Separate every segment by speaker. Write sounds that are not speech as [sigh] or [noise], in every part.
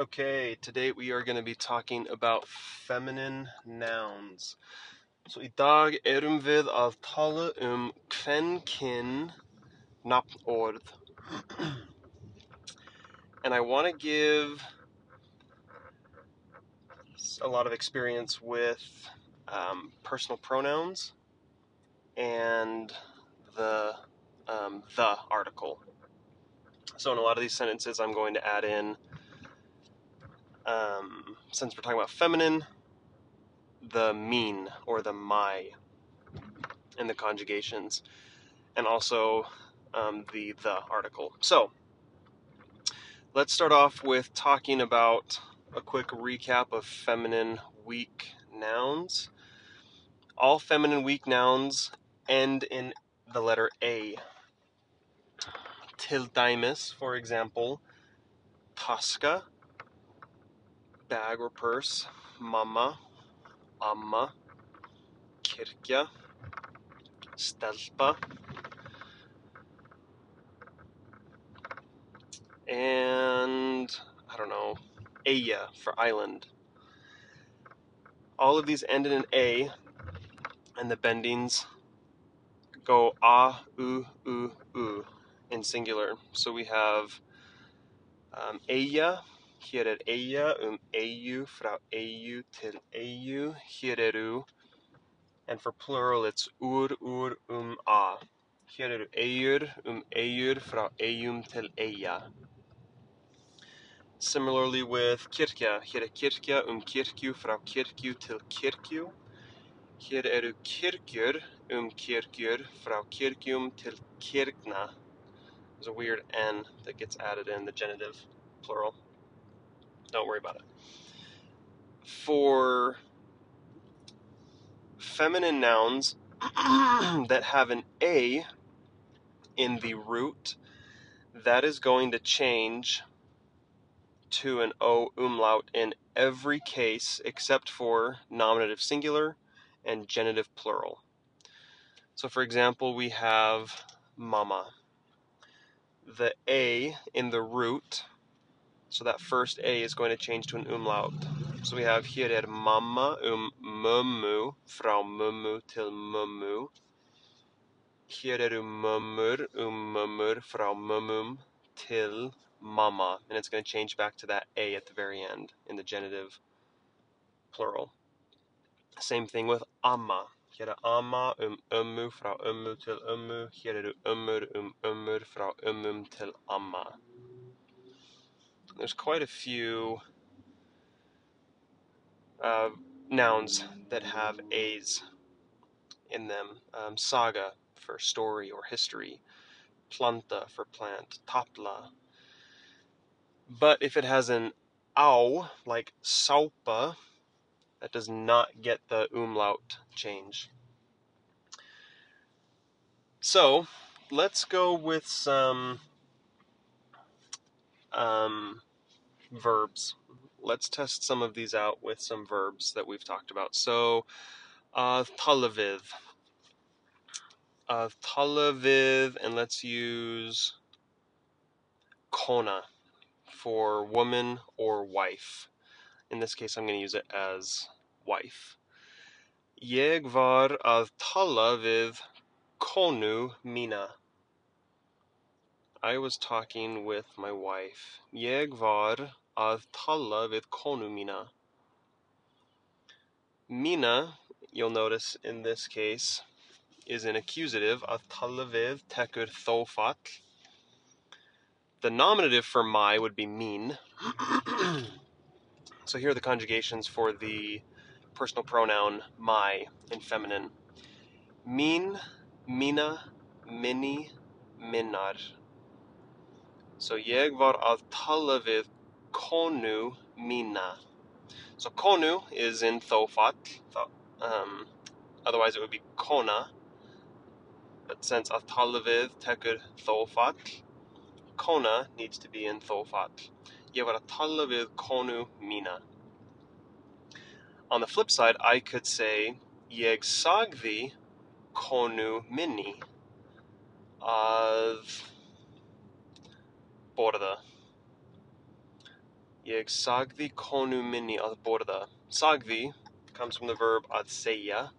Speaker 1: Okay, today we are going to be talking about feminine nouns. Så i dag erum við að tala um kvenkyn nafnorð. and I want to give a lot of experience with um, personal pronouns and the um, the article. So in a lot of these sentences, I'm going to add in um, since we're talking about feminine, the mean or the my in the conjugations, and also um, the the article. So let's start off with talking about a quick recap of feminine weak nouns. All feminine weak nouns end in the letter A. Tildimus, for example, taska bag or purse, mamma, amma, kirkja, stelpa, and I don't know, eyja for island. All of these end in an A, and the bendings go a, u, u, u in singular. So we have um, eyja Hér er eyja um eyju frá eyju til eyju. Hér eru, and for plural it's úr, úr, um, a. Hér eru eyjur um eyjur frá eyjum til eyja. Similarly with kirkja, hér er kirkja um kirkju frá kirkju til kirkju. Hér eru kirkjur um kirkjur frá kirkjum til kirkna. There's a weird N that gets added in the genitive plural. Don't worry about it. For feminine nouns [clears throat] that have an A in the root, that is going to change to an O umlaut in every case except for nominative singular and genitive plural. So, for example, we have mama. The A in the root so that first A is going to change to an umlaut. So we have here er mamma um mummu, frá mummu til mummu. Hér eru mummur um mummur, frá mummum til mamma. And it's going to change back to that A at the very end in the genitive plural. Same thing with amma. Hér er amma um ummu, frá ummu til ummu. Hér eru ummur um ummur, frá ummum til amma there's quite a few uh, nouns that have A's in them. Um, saga for story or history, planta for plant, tapla. But if it has an ow, like sápa, that does not get the umlaut change. So let's go with some um, verbs. Let's test some of these out with some verbs that we've talked about. So, uh, tala við. Uh, tala við, and let's use kona for woman or wife. In this case, I'm going to use it as wife. Jeg var að tala konu mína. I was talking with my wife. Jeg var að tala við konu mína. Mina, you'll notice in this case, is an accusative. Að tala við tekur þolfall. The nominative for my would be mean. so here are the conjugations for the personal pronoun my in feminine. Min, mina, mini, minnar. So ég var að tala við konu mína. So konu is in þolfall. Um, otherwise it would be kona. But since að tala við tekur þolfall, kona needs to be in þolfall. Ég var að tala við konu mína. On the flip side, I could say ég sagði konu minni að borða. Jag sagði konu minni að borða. Sagði comes from the verb að segja,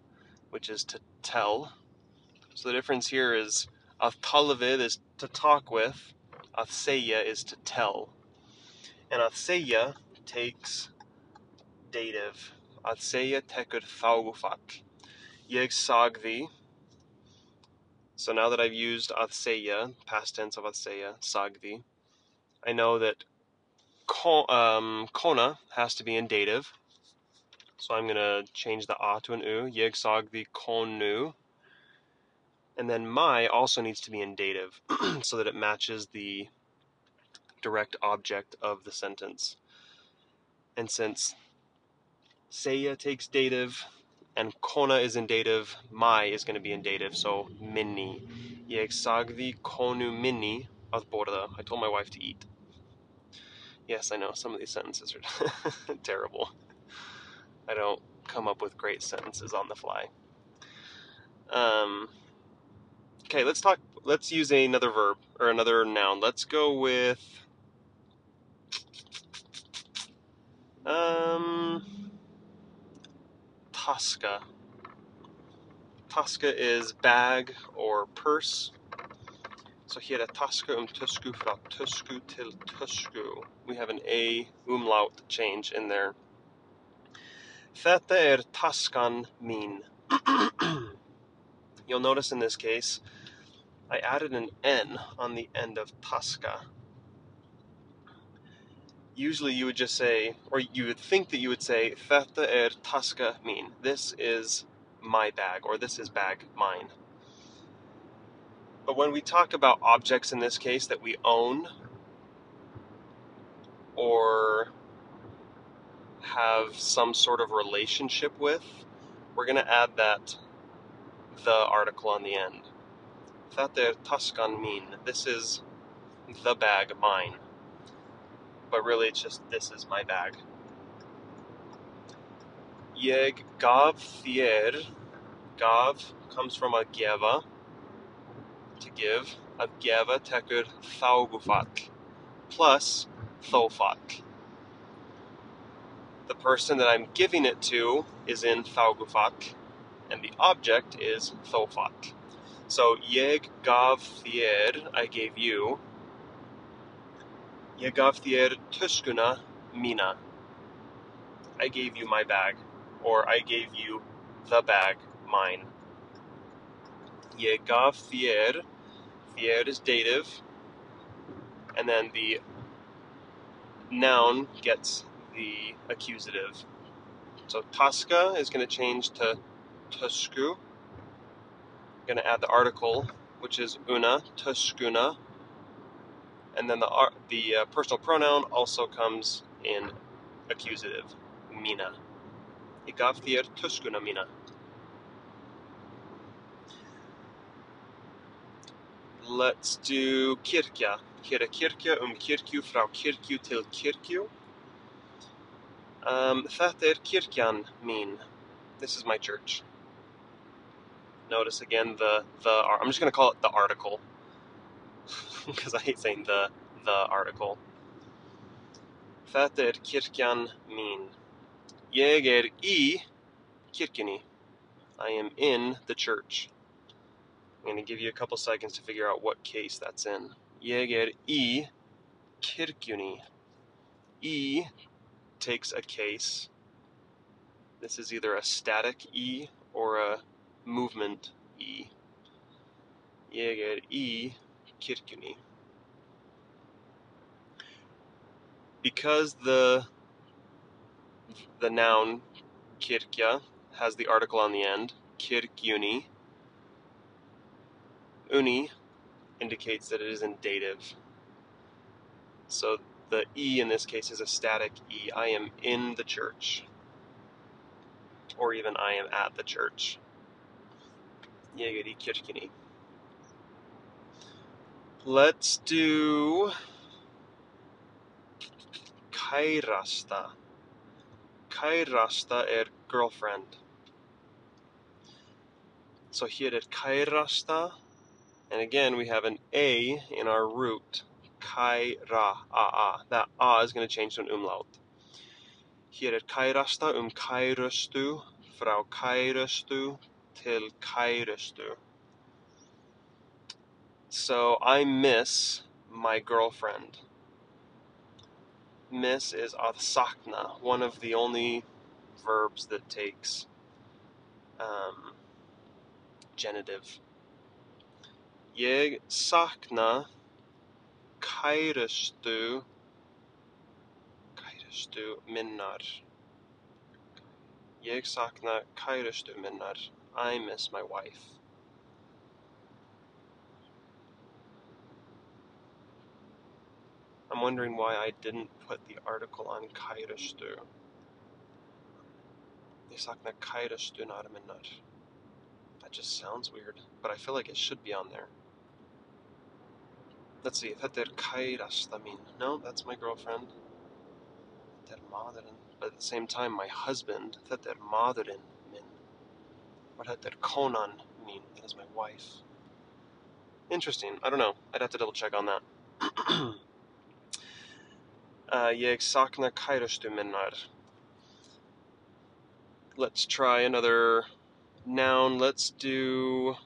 Speaker 1: which is to tell. So the difference here is að tala við is to talk with, að segja is to tell. And að segja takes dative. Að segja tekur þágufall. Jeg sagði. So now that I've used að segja, past tense of að segja, sagði, I know that um, kona has to be in dative. So I'm going to change the a to an u. Jeg sagði konu. And then my also needs to be in dative [clears throat] so that it matches the direct object of the sentence. And since segja takes dative and Kona is in dative, my is going to be in dative, so minni. Jeg sagði konu minni að borða. I told my wife to eat. Yes, I know, some of these sentences are [laughs] terrible. I don't come up with great sentences on the fly. Um, okay, let's talk, let's use another verb, or another noun. Let's go with, um, taska. Taska is bag or purse. So here at taska um tusku fra tusku till tusku. We have an A umlaut change in there. Þetta er taskan mín. You'll notice in this case, I added an N on the end of taska. Usually you would just say, or you would think that you would say, Þetta er taska mín. This is my bag, or this is bag mine. But when we talk about objects in this case that we own, or have some sort of relationship with, we're going to add that the article on the end. Þetta er taskan mín. This is the bag mine. But really, it's just this is my bag. Jeg gav þér. Gav comes from a gefa, to give. A gefa tekur þágufall plus þolfall. The person that I'm giving it to is in þágufall, and the object is þolfall. So, ég Gav þér, I gave you. Ég gaf þér tuskuna mína. I gave you my bag. Or I gave you the bag, mine. Gaf þér. Þér is dative. And then the noun gets the accusative. So taska is going to change to Tusku. I'm going to add the article, which is una, Tuskuna. And then the the uh, personal pronoun also comes in accusative, mina. Jeg gaf þér tuskuna Let's do kirkja. Er kirkja um kirkju frá kirkju til kirkju. Um, þetta er kirkjan mín. This is my church. Notice again the the. I'm just going to call it the article [laughs] because I hate saying the the article. Þetta er kirkjan mín. Ég er í kirkjunni. I am in the church. I'm going to give you a couple seconds to figure out what case that's in. Ég er í kirkjunni. E takes a case. This is either a static E or a movement E. Ég er í kirkjunni. Because the the noun kirkja has the article on the end, kirkjuni, uni indicates that it is in dative. So the E in this case is a static E. I am in the church. Or even I am at the church. Let's do kærasta. Kærasta er girlfriend. So here at kærasta, and again we have an A in our root. Kaira, a-a. That a is going to change to an umlaut. Hér er kærasta um kærustu, frá kærustu til kærustu. So I miss my girlfriend. Miss is að sakna, one of the only verbs that takes um, genitive. Ég sakna kærustu kærustu minnar. Ég sakna kærustu minnar. I miss my wife. I'm wondering why I didn't put the article on kærustu. Ég sakna kærustu minnar. That just sounds weird, but I feel like it should be on there. Let's see, þetta kærasta mín. No, that's my girlfriend. Þetta er maðurinn. But at the same time, my husband. Þetta er maðurinn minn. Or þetta er konan mín. That is my wife. Interesting. I don't know. I'd have to double check on that. [clears throat] uh, ég sakna kærustu minnar. Let's try another noun. Let's do.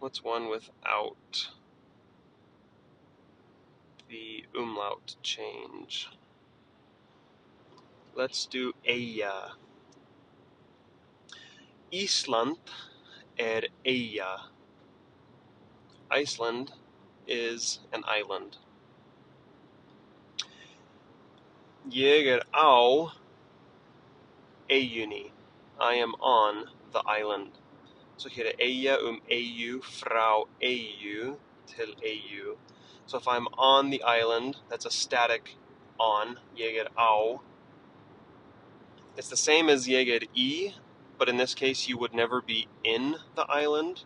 Speaker 1: What's one without the umlaut change? Let's do Eyja. Ísland er Eyja. Iceland is an island. Ég er á eyjunni. I am on the island. So hér er um eyju frá eyju til eyju. So if I'm on the island, that's a static on. Ég er á. It's the same as ég er í, but in this case you would never be in the island.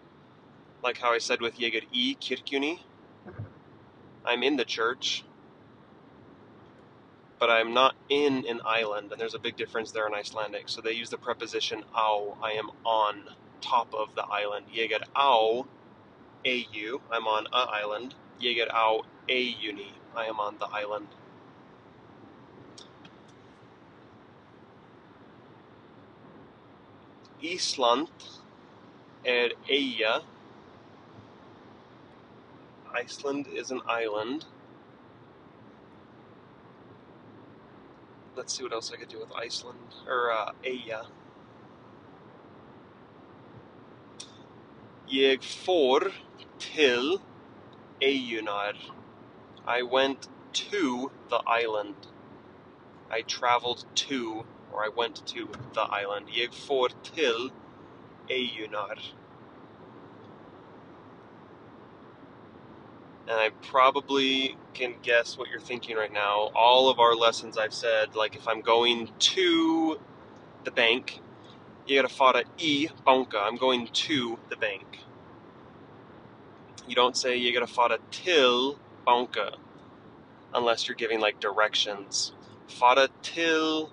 Speaker 1: Like how I said with ég er í kirkjunni. I'm in the church, but I'm not in an island, and there's a big difference there in Icelandic. So they use the preposition á, I am on top of the island. Ég er á eyju, I'm on a island. Ég er á eyjunni, I am on the island. Ísland er eyja. Iceland is an island. Let's see what else I could do with Iceland or uh, eyja. Ég fór til eyjunnar. I went to the island. I traveled to, or I went to the island. Ég fór til eyjunnar. And I probably can guess what you're thinking right now. All of our lessons I've said, like if I'm going to the bank, er að fara í banka. I'm going to the bank. You don't say ég er að fara til banka unless you're giving like directions. Fara til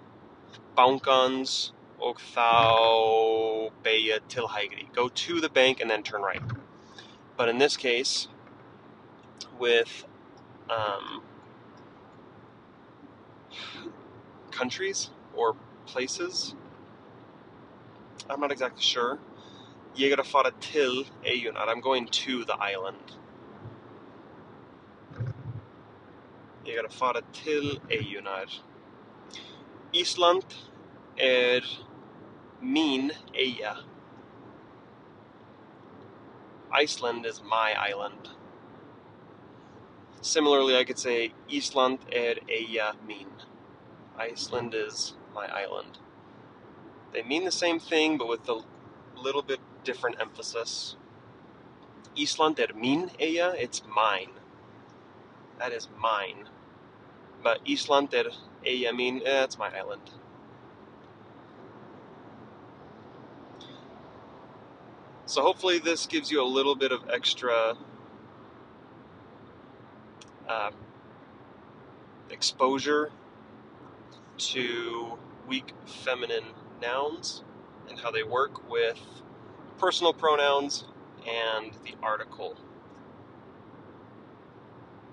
Speaker 1: bankans og þá beigja til hægri. Go to the bank and then turn right. But in this case, with um, countries or places, I'm not exactly sure. Ég er að fara til eyjunnar. I'm going to the island. Ég er að fara til eyjunnar. Ísland er mín eyja. Iceland is my island. Similarly, I could say Ísland er eyja mín. Iceland is my island. They mean the same thing, but with a little bit different emphasis. Ísland er mín eyja, it's mine. That is mine. But Ísland er eyja mín, eh, it's my island. So hopefully this gives you a little bit of extra uh, exposure to weak feminine nouns and how they work with personal pronouns and the article